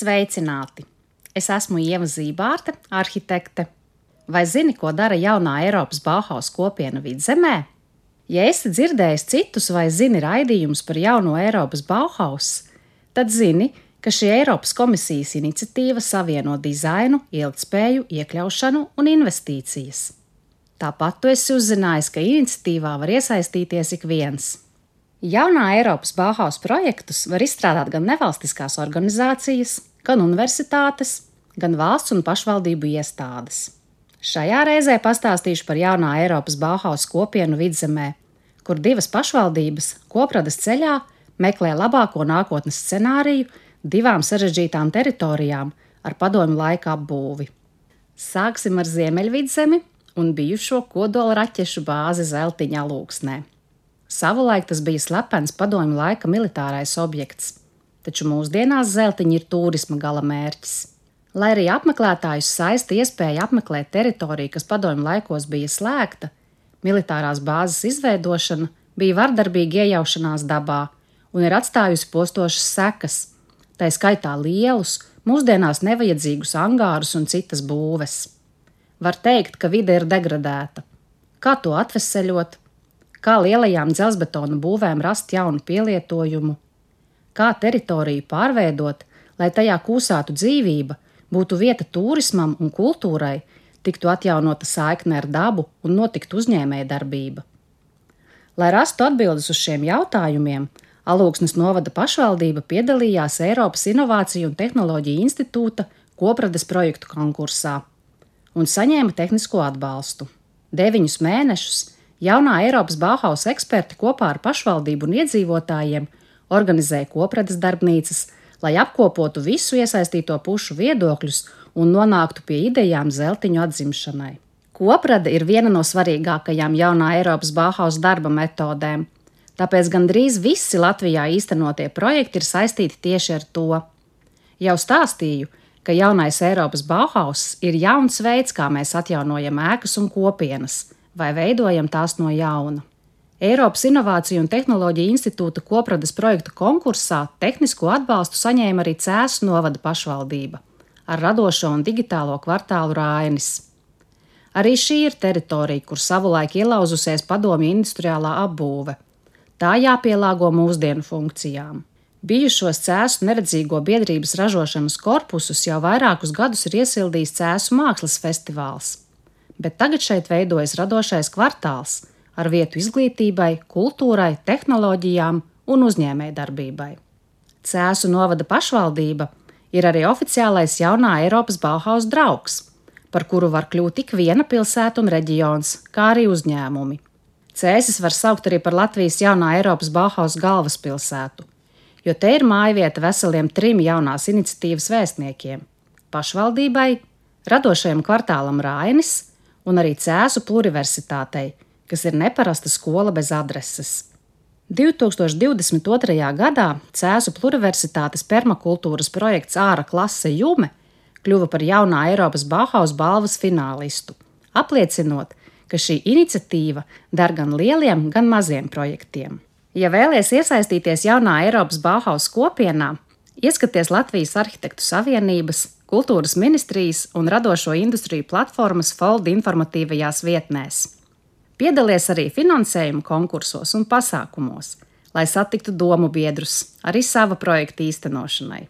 Sveicināti! Es esmu Ieva Zībārte, arhitekte. Vai zini, ko dara jaunā Eiropas Bauhaus kopiena vidzemē? Ja esi dzirdējis citus vai zini raidījumus par jauno Eiropas Bauhaus, tad zini, ka šī Eiropas komisijas iniciatīva savieno dizainu, ilgspēju, iekļaušanu un investīcijas. Tāpat tu esi uzzinājis, ka iniciatīvā var iesaistīties ik viens. Jaunā Eiropas Bauhaus projektus var izstrādāt gan nevalstiskās organizācijas, gan universitātes, gan valsts un pašvaldību iestādes. Šajā reizē pastāstīšu par jaunā Eiropas Bauhaus kopienu vidzemē, kur divas pašvaldības kopradas ceļā meklē labāko nākotnes scenāriju divām sarežģītām teritorijām ar padomju laika apbūvi. Sāksim ar Ziemeļvidzemi un bijušo kodola raķešu bāzi Zeltiņa lūksnē. Savulaik tas bija slepens padomju laika militārais objekts, taču mūsdienās zeltiņa ir turisma gala mērķis. Lai arī apmeklētājus saista iespēja apmeklēt teritoriju, kas padomju laikos bija slēgta, militārās bāzes izveidošana bija vardarbīga iejaušanās dabā un ir atstājusi postošas sekas, tā skaitā lielus, mūsdienās nevajadzīgus angārus un citas būves. Var teikt, ka vide ir degradēta. Kā to atveseļot, kā lielajām dzelzbetona būvēm rast jaunu pielietojumu, kā teritoriju pārveidot, lai tajā kūsātu dzīvība, būtu vieta turismam un kultūrai, tiktu atjaunota saikne ar dabu un notiktu uzņēmēja darbība. Lai rastu atbildes uz šiem jautājumiem, Alūksnes novada pašvaldība piedalījās Eiropas Innovāciju un Tehnoloģiju institūta koprades projektu konkursā un saņēma tehnisko atbalstu. Deviņus mēnešus Jaunā Eiropas Bauhaus eksperti kopā ar pašvaldību un iedzīvotājiem organizēja kopredes darbnīcas, lai apkopotu visu iesaistīto pušu viedokļus un nonāktu pie idejām zeltiņu atzimšanai. Koprade ir viena no svarīgākajām jaunā Eiropas Bauhaus darba metodēm, tāpēc gandrīz visi Latvijā īstenotie projekti ir saistīti tieši ar to. Jau stāstīju, ka jaunais Eiropas Bauhaus ir jauns veids, kā mēs atjaunojam ēkas un kopienas – vai veidojam tās no jauna. Eiropas Innovāciju un Tehnoloģiju institūta kopradas projektu konkursā tehnisko atbalstu saņēma arī Cēsu novada pašvaldība ar radošo un digitālo kvartālu Rainis. Arī šī ir teritorija, kur savulaik ielauzusies padomju industriālā apbūve. Tā jāpielāgo mūsdienu funkcijām. Bijušos cēsu neredzīgo biedrības ražošanas korpusus jau vairākus gadus ir iesildījis Cēsu mākslas festivāls bet tagad šeit veidojas radošais kvartāls ar vietu izglītībai, kultūrai, tehnoloģijām un uzņēmējdarbībai. Cēsu novada pašvaldība ir arī oficiālais jaunā Eiropas Bauhaus draugs, par kuru var kļūt tik viena pilsēta un reģions, kā arī uzņēmumi. Cēsis var saukt arī par Latvijas jaunā Eiropas Bauhaus galvaspilsētu, jo te ir mājvieta veseliem trim jaunās iniciatīvas vēstniekiem - pašvaldībai, radošajam kvartālam Rainis un arī Cēzu pluriversitātei, kas ir neparasta skola bez adreses. 2022. gadā Cēzu pluriversitātes permakultūras projekts Āra klase Jume kļuva par jaunā Eiropas Bauhaus balvas finālistu, apliecinot, ka šī iniciatīva der gan lieliem, gan maziem projektiem. Ja vēlaties iesaistīties jaunā Eiropas Bauhaus kopienā, ieskaties Latvijas Arhitektu Savienības Kultūras ministrijas un radošo industriju platformas Fold informatīvajās vietnēs. Piedalies arī finansējuma konkursos un pasākumos, lai satiktu domu biedrus arī sava projekta īstenošanai.